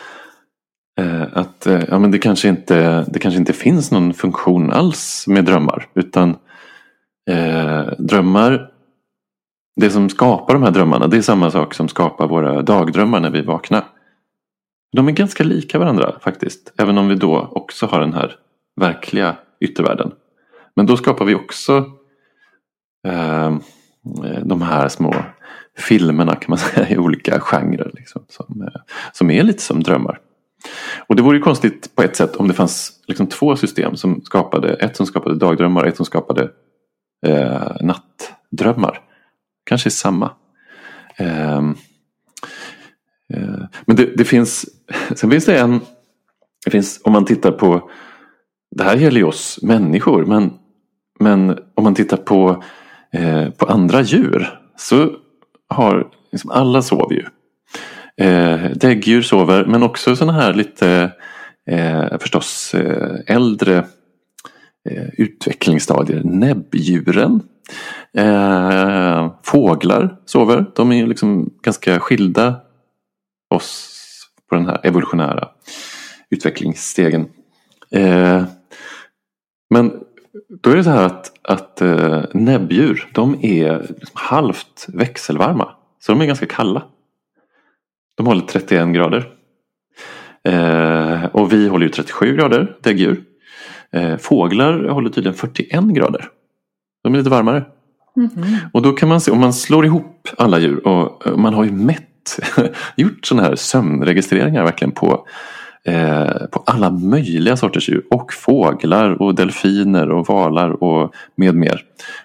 eh, att eh, ja, men det, kanske inte, det kanske inte finns någon funktion alls med drömmar. Utan eh, drömmar, det som skapar de här drömmarna det är samma sak som skapar våra dagdrömmar när vi vaknar. De är ganska lika varandra faktiskt. Även om vi då också har den här verkliga yttervärlden. Men då skapar vi också eh, de här små filmerna kan man säga i olika genrer. Liksom, som, eh, som är lite som drömmar. Och det vore ju konstigt på ett sätt om det fanns liksom två system som skapade, ett som skapade dagdrömmar och ett som skapade eh, nattdrömmar. Kanske samma. Eh, eh, men det, det, finns, sen finns det en, det finns, om man tittar på, det här gäller ju oss människor, men, men om man tittar på, eh, på andra djur så har liksom alla sover ju. Eh, däggdjur sover men också sådana här lite eh, förstås eh, äldre eh, utvecklingsstadier. Näbbdjuren. Eh, fåglar sover. De är ju liksom ganska skilda oss på den här evolutionära utvecklingsstegen. Eh, men då är det så här att, att eh, näbbdjur de är liksom halvt växelvarma. Så de är ganska kalla. De håller 31 grader. Eh, och vi håller ju 37 grader, däggdjur. Eh, fåglar håller tydligen 41 grader. De är lite varmare. Mm -hmm. Och då kan man se, om man slår ihop alla djur och, och man har ju mätt, gjort sådana här sömnregistreringar verkligen på, eh, på alla möjliga sorters djur. Och fåglar och delfiner och valar och med mer.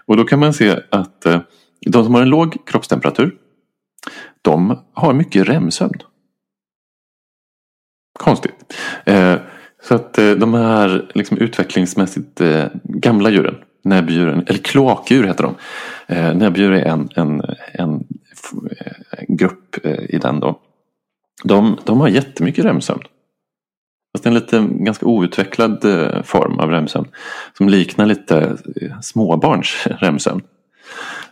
Och då kan man se att eh, de som har en låg kroppstemperatur de har mycket REM-sömn. Konstigt. Eh, så att eh, de här liksom utvecklingsmässigt eh, gamla djuren, näbbdjuren, eller kloakdjur heter de. Eh, näbbdjur är en, en, en, eh, grupp i den då. De, de har jättemycket REM-sömn. Fast en lite ganska outvecklad eh, form av REM-sömn. Som liknar lite eh, småbarns REM-sömn.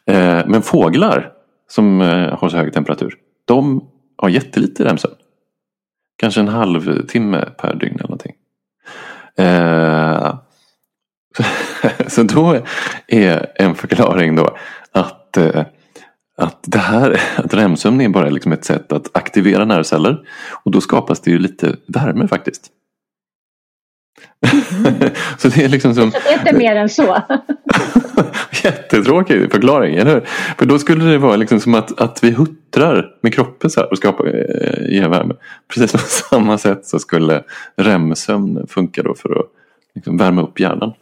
Eh, men fåglar som har så hög temperatur. De har jättelite REM-sömn. Kanske en halvtimme per dygn eller någonting. Så då är en förklaring då att, att det här, att REM-sömn är bara liksom ett sätt att aktivera nervceller. Och då skapas det ju lite värme faktiskt. Så det är liksom som... inte mer än så. Jättetråkig förklaring, eller hur? För då skulle det vara liksom som att, att vi huttrar med kroppen så och skapar eh, värme. Precis på samma sätt så skulle REM-sömn funka då för att liksom värma upp hjärnan.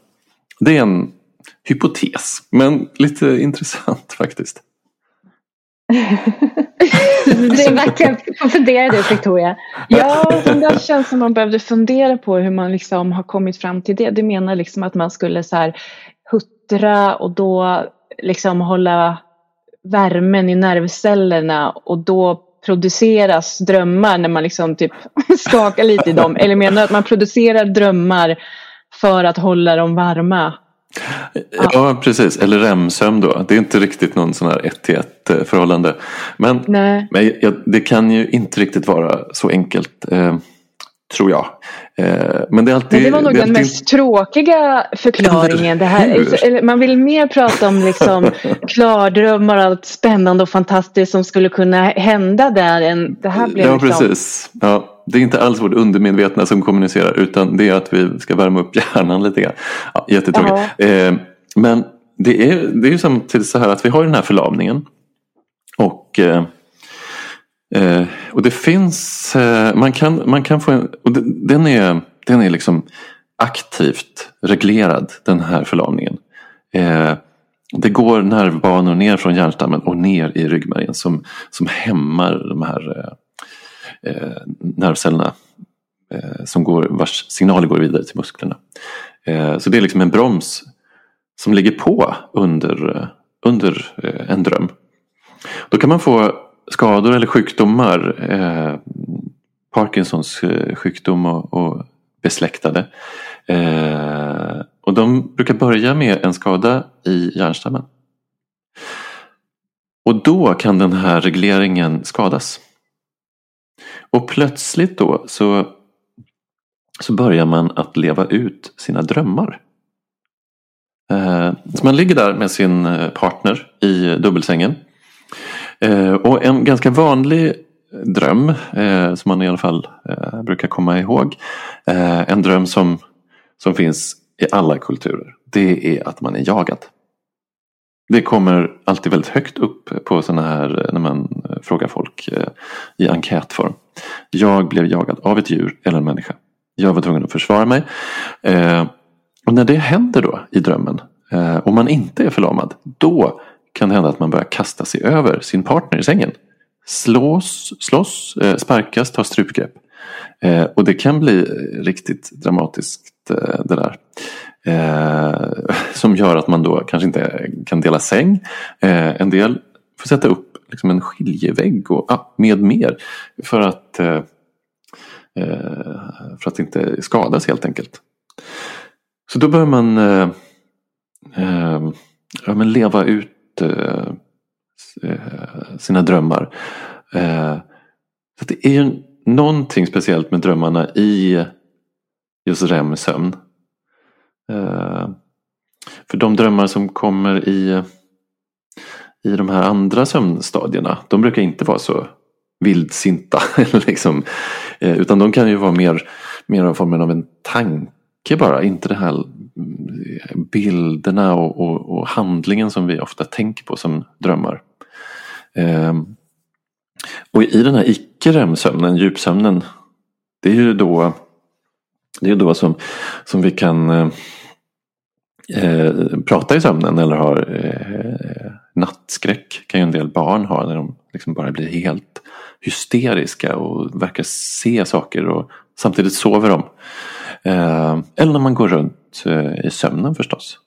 Det är en hypotes, men lite intressant faktiskt. det är verkligen, fundera du Victoria. Ja, det känns som man behövde fundera på hur man liksom har kommit fram till det. Du menar liksom att man skulle så här huttra och då liksom hålla värmen i nervcellerna och då produceras drömmar när man liksom typ skakar lite i dem? Eller menar du att man producerar drömmar för att hålla dem varma? Ja, ja precis, eller REM-sömn då. Det är inte riktigt någon sån här ett till ett eh, förhållande. Men, men ja, det kan ju inte riktigt vara så enkelt. Eh, tror jag. Eh, men det, är alltid, men det var nog det den mest tråkiga förklaringen. Det här, man vill mer prata om liksom klardrömmar och allt spännande och fantastiskt som skulle kunna hända där. Än det här blev ja, liksom... precis. Ja, det är inte alls vårt undermedvetna som kommunicerar utan det är att vi ska värma upp hjärnan lite grann. Ja, jättetråkigt. Eh, men det är, det är ju samtidigt så här att vi har den här förlamningen. Och eh, Eh, och det finns, eh, man, kan, man kan få en, och den, är, den är liksom aktivt reglerad den här förlamningen. Eh, det går nervbanor ner från hjärnstammen och ner i ryggmärgen som, som hämmar de här eh, nervcellerna eh, som går, vars signaler går vidare till musklerna. Eh, så det är liksom en broms som ligger på under, eh, under eh, en dröm. Då kan man få skador eller sjukdomar, eh, Parkinsons eh, sjukdom och, och besläktade. Eh, och de brukar börja med en skada i hjärnstammen. Och då kan den här regleringen skadas. Och plötsligt då så, så börjar man att leva ut sina drömmar. Eh, så man ligger där med sin eh, partner i dubbelsängen. Eh, och en ganska vanlig dröm som man i alla fall brukar komma ihåg. En dröm som, som finns i alla kulturer. Det är att man är jagad. Det kommer alltid väldigt högt upp på sådana här eh, när man eh, frågar folk eh, i enkätform. Jag blev jagad av ett djur eller en människa. Jag var tvungen att försvara mig. Och när det händer då i drömmen och man inte är förlamad. Då kan det hända att man börjar kasta sig över sin partner i sängen. Slås, slåss, sparkas, ta strupgrepp. Och det kan bli riktigt dramatiskt det där. Eh, som gör att man då kanske inte kan dela säng. Eh, en del får sätta upp liksom en skiljevägg och ah, med mer. För att, eh, eh, för att inte skadas helt enkelt. Så då bör man eh, eh, ja, men leva ut sina drömmar. Så det är ju någonting speciellt med drömmarna i just REM-sömn. Eh, för de drömmar som kommer i, i de här andra sömnstadierna, de brukar inte vara så vildsinta. liksom. Eh, utan de kan ju vara mer, mer av formen av en tanke bara, inte det här mm, bilderna och, och, och handlingen som vi ofta tänker på som drömmar. Eh, och i den här icke-REM-sömnen, djupsömnen, det är ju då det är då som, som vi kan eh, prata i sömnen eller har eh, nattskräck kan ju en del barn ha när de liksom bara blir helt hysteriska och verkar se saker och samtidigt sover de. Eh, eller när man går runt eh, i sömnen förstås.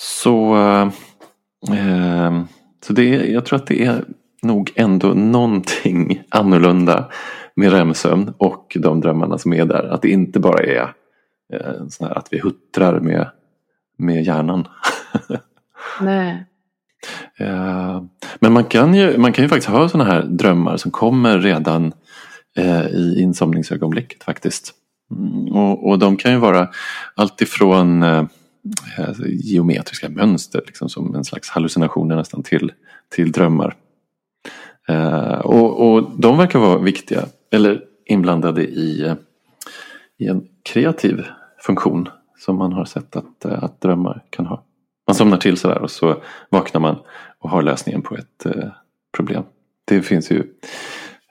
Så, eh, så det, jag tror att det är nog ändå någonting annorlunda med REM-sömn och de drömmarna som är där. Att det inte bara är sån här att vi huttrar med, med hjärnan. Nej. Eh, men man kan, ju, man kan ju faktiskt ha sådana här drömmar som kommer redan eh, i insomningsögonblicket faktiskt. Mm, och, och de kan ju vara alltifrån eh, geometriska mönster liksom som en slags hallucinationer nästan till, till drömmar. Eh, och, och de verkar vara viktiga eller inblandade i, i en kreativ funktion som man har sett att, att drömmar kan ha. Man somnar till sådär och så vaknar man och har lösningen på ett eh, problem. Det finns ju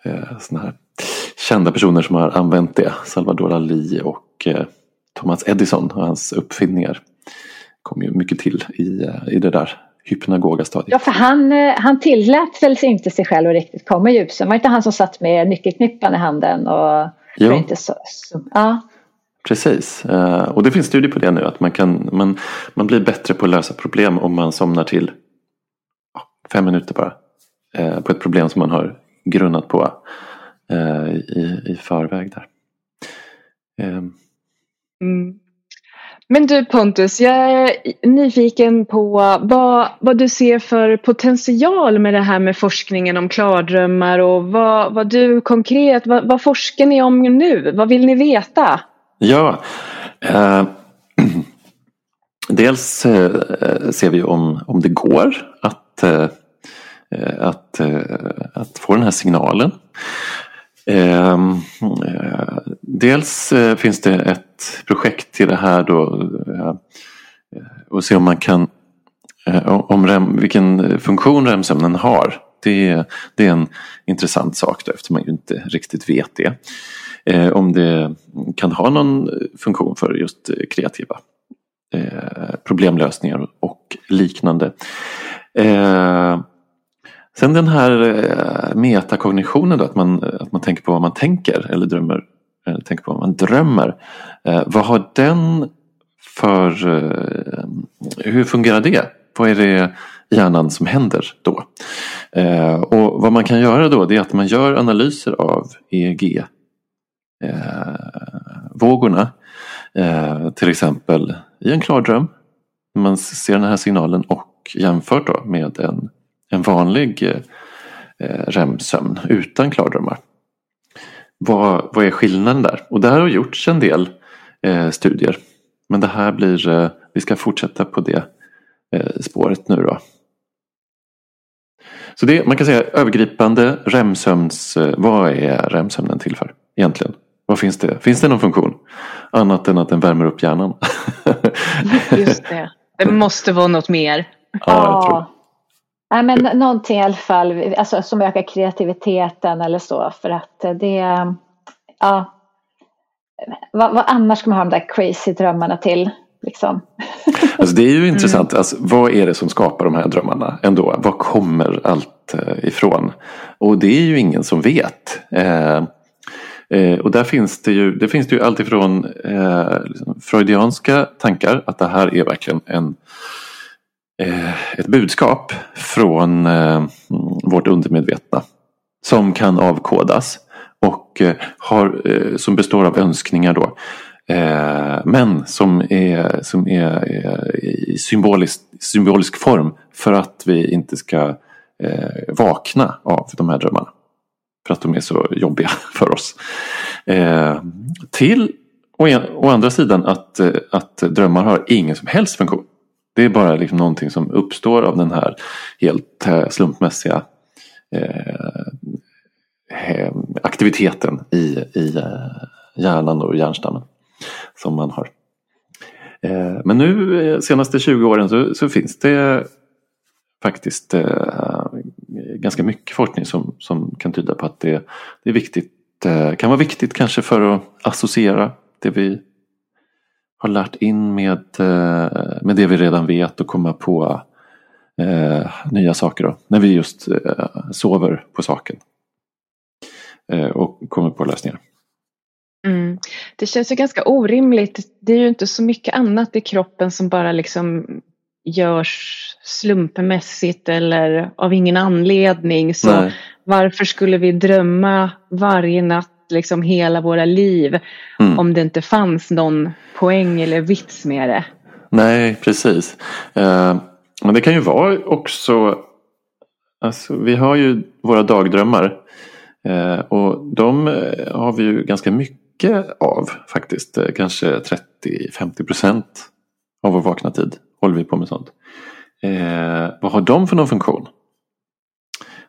eh, sådana här kända personer som har använt det. Salvador Dalí och eh, Thomas Edison och hans uppfinningar kom ju mycket till i, eh, i det där hypnagoga stadiet. Ja, för han, eh, han tillät väl inte sig själv att riktigt komma i ljuset. Var inte han som satt med nyckelknippan i handen? Och jo. Inte så, så, ja. Precis, eh, och det finns studier på det nu att man, kan, man, man blir bättre på att lösa problem om man somnar till fem minuter bara. Eh, på ett problem som man har grunnat på eh, i, i förväg där. Mm. Men du Pontus, jag är nyfiken på vad, vad du ser för potential med det här med forskningen om klardrömmar och vad, vad du konkret, vad, vad forskar ni om nu? Vad vill ni veta? Ja, eh, dels eh, ser vi om, om det går att, eh, att, eh, att få den här signalen. Eh, eh, dels eh, finns det ett projekt till det här då eh, och se om man kan eh, om rem, vilken funktion REM-sömnen har. Det, det, är en intressant sak då, eftersom man ju inte riktigt vet det. Eh, om det kan ha någon funktion för just kreativa eh, problemlösningar och liknande. Eh, Sen den här eh, metakognitionen då, att man, att man tänker på vad man tänker eller drömmer. Eller tänker på vad man drömmer. Eh, vad har den för... Eh, hur fungerar det? Vad är det i hjärnan som händer då? Eh, och vad man kan göra då det är att man gör analyser av EEG Eh, vågorna. Eh, till exempel i en klar dröm. Man ser den här signalen och jämfört då med en en vanlig eh, eh REM-sömn utan klardrömmar. Vad, vad är skillnaden där? Och där har gjorts en del eh, studier. Men det här blir, eh, vi ska fortsätta på det eh, spåret nu då. Så det, man kan säga övergripande REM-sömns, eh, vad är REM-sömnen till för egentligen? Vad finns det? Finns det någon funktion? Annat än att den värmer upp hjärnan? Just det. Det måste vara något mer. Ja, jag tror. Nej, men någonting i alla fall alltså, som ökar kreativiteten eller så. För att det, ja. Vad, vad annars ska man ha de där crazy drömmarna till? Liksom. Alltså det är ju intressant. Alltså, vad är det som skapar de här drömmarna ändå? Var kommer allt eh, ifrån? Och det är ju ingen som vet. Eh, eh, och där finns det ju, det finns det ju alltifrån eh, liksom freudianska tankar att det här är verkligen en eh, ett budskap från eh, vårt undermedvetna som kan avkodas och eh, har, eh, som består av önskningar då. Eh, men som är, som är, är i symbolisk, symbolisk form för att vi inte ska eh, vakna av de här drömmarna. För att de är så jobbiga för oss. Eh, till å, en, å andra sidan att, eh, att drömmar har ingen som helst funktion. Det är bara liksom någonting som uppstår av den här helt eh, slumpmässiga eh, aktiviteten i, i eh, hjärnan och hjärnstammen som man har. Eh, men nu senaste 20 åren så, så finns det faktiskt eh, ganska mycket forskning som, som kan tyda på att det, det är viktigt, eh, kan vara viktigt kanske för att associera det vi har lärt in med, eh, med det vi redan vet och komma på eh, nya saker. Då, när vi just eh, sover på saken. Eh, och kommer på lösningar. Mm. Det känns ju ganska orimligt. Det är ju inte så mycket annat i kroppen som bara liksom görs slumpmässigt eller av ingen anledning. Så Nej. varför skulle vi drömma varje natt liksom hela våra liv mm. om det inte fanns någon poäng eller vits med det? Nej, precis. Uh, men det kan ju vara också Alltså, vi har ju våra dagdrömmar. Uh, och de uh, har vi ju ganska mycket mycket av faktiskt. Eh, kanske 30-50 procent av vår vakna tid håller vi på med sånt. Eh, vad har de för någon funktion?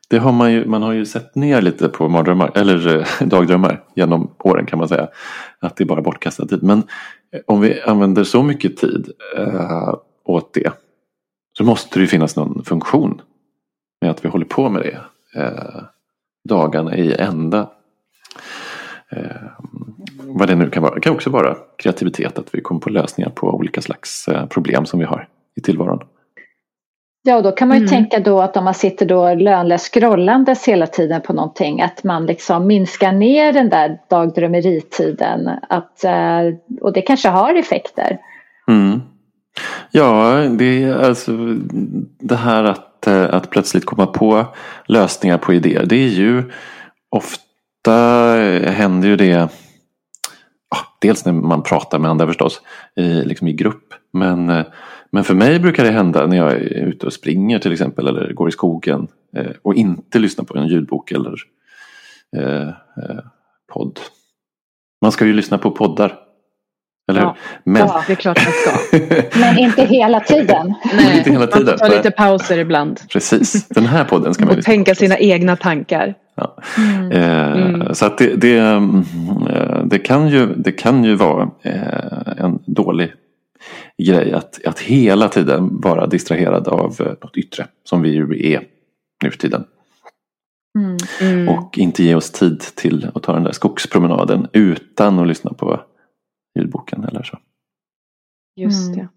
Det har man, ju, man har ju sett ner lite på mardrömmar, eller eh, dagdrömmar genom åren kan man säga. Att det är bara bortkastad tid. Men eh, om vi använder så mycket tid eh, åt det så måste det ju finnas någon funktion med att vi håller på med det eh, dagarna i ända. Eh, Eh, vad det nu kan vara. Det kan också vara kreativitet, att vi kommer på lösningar på olika slags eh, problem som vi har i tillvaron. Ja, och då kan man ju mm. tänka då att om man sitter då lönlöst scrollandes hela tiden på någonting att man liksom minskar ner den där dagdrömmeritiden. Att, eh, och det kanske har effekter. Mm. Ja, det är alltså det här att, att plötsligt komma på lösningar på idéer. Det är ju ofta ofta händer ju det Dels när man pratar med andra förstås i, liksom i grupp. Men, eh, men för mig brukar det hända när jag är ute och springer till exempel eller går i skogen eh, och inte lyssnar på en ljudbok eller eh, eh, podd. Man ska ju lyssna på poddar. Eller ja. Men... ja, det är klart man ska. Men inte hela tiden. Nej, inte hela tiden. man får ta lite pauser ibland. Precis, den här podden ska man Och tänka på. sina egna tankar. Ja. Mm. Eh, mm. Så att det, det, mm, eh, det, kan ju, det kan ju vara eh, en dålig grej att, att hela tiden vara distraherad av eh, något yttre som vi ju är nu för tiden. Mm. mm. Och inte ge oss tid till att ta den där skogspromenaden utan att lyssna på ljudboken eller så. Just det.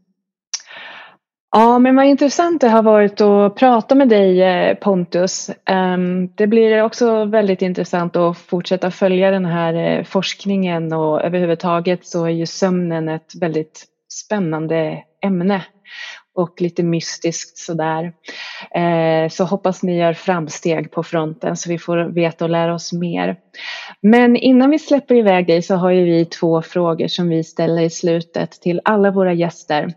Ja, men vad intressant det har varit att prata med dig eh, Pontus. Ehm, det blir också väldigt intressant att fortsätta följa den här eh, forskningen och överhuvudtaget så är ju sömnen ett väldigt spännande ämne och lite mystiskt sådär. Eh, så hoppas ni gör framsteg på fronten så vi får veta och lära oss mer. Men innan vi släpper iväg dig så har ju vi två frågor som vi ställer i slutet till alla våra gäster.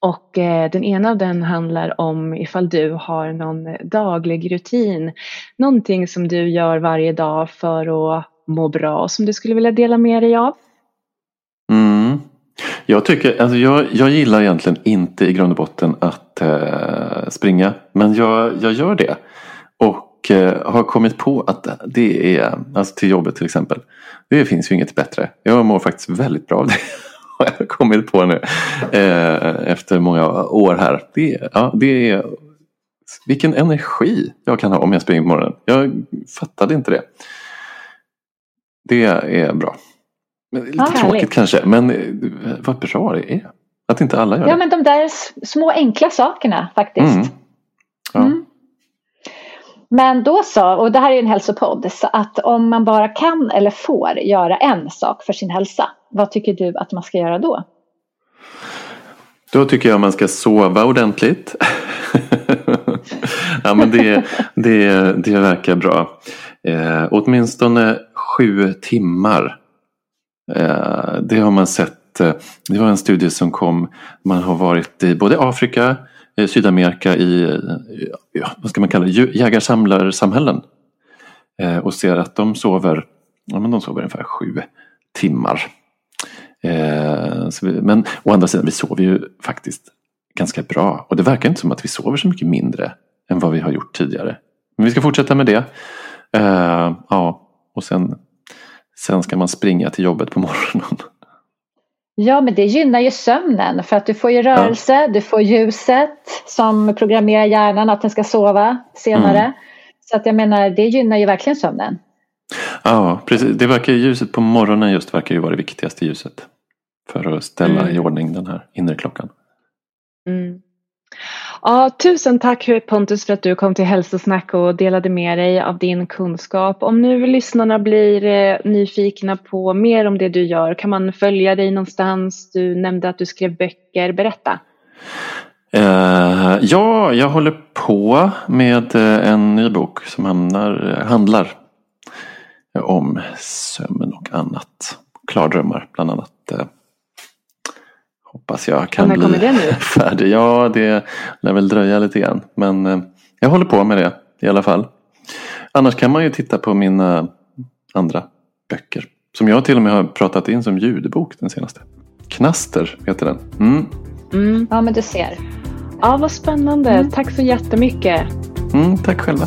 Och eh, den ena av den handlar om ifall du har någon daglig rutin. Någonting som du gör varje dag för att må bra som du skulle vilja dela med dig av. Mm. Jag, tycker, alltså jag, jag gillar egentligen inte i grund och botten att eh, springa. Men jag, jag gör det. Och eh, har kommit på att det är, alltså till jobbet till exempel. Det finns ju inget bättre. Jag mår faktiskt väldigt bra av det har jag kommit på nu. Eh, efter många år här. Det, ja, det är vilken energi jag kan ha om jag springer på morgonen. Jag fattade inte det. Det är bra. Lite Ja, tråkigt härligt. kanske, men eh, vad bra det är. Att inte alla gör Ja det. men de där små enkla sakerna faktiskt. Mm. Ja. Mm. Men då så, och det här är ju en hälsopodd, så att om man bara kan eller får göra en sak för sin hälsa, vad tycker du att man ska göra då? Då tycker jag man ska sova ordentligt. ja, men det, det, det verkar bra. Eh, åtminstone sju timmar. Eh, det har man sett. Eh, det var en studie som kom. Man har varit i både Afrika, eh, Eh, Sydamerika, i eh, ja, vad ska man kalla det, jägarsamlarsamhällen jägar-samlarsamhällen. Eh, och ser att de sover, ja, men de sover ungefär sju timmar. Eh, vi, men å andra sidan, vi sover ju faktiskt ganska bra. Och det verkar inte som att vi sover så mycket mindre än vad vi har gjort tidigare. Men vi ska fortsätta med det. Eh, ja, och sen, sen ska man springa till jobbet på morgonen. Ja, men det gynnar ju sömnen för att du får ju rörelse, du får ljuset som programmerar hjärnan att den ska sova senare. Mm. Så att jag menar, det gynnar ju verkligen sömnen. Ja, precis. Det verkar ljuset på morgonen just verkar ju vara det viktigaste ljuset. För att ställa Mm. i ordning den här inre klockan. Mm. Ja, tusen tack Pontus för att du kom till Hälsosnack och delade med dig av din kunskap. Om nu lyssnarna blir eh, nyfikna på mer om det du gör, kan man följa dig någonstans? Du nämnde att du skrev böcker, berätta. Uh, ja, jag håller på med eh, en ny bok som hamnar, handlar om sömn och annat. Klardrömmar bland annat. Eh, hoppas jag kan bli kommer det nu? färdig. Ja, det lär väl dröja lite grann. Men eh, jag håller på med det i alla fall. Annars kan man ju titta på mina andra böcker. Som jag till och med har pratat in som ljudbok den senaste. Knaster heter den. Mm. Mm. Ja, men du ser. Ja, vad spännande. Tack så jättemycket. Mm, tack själva.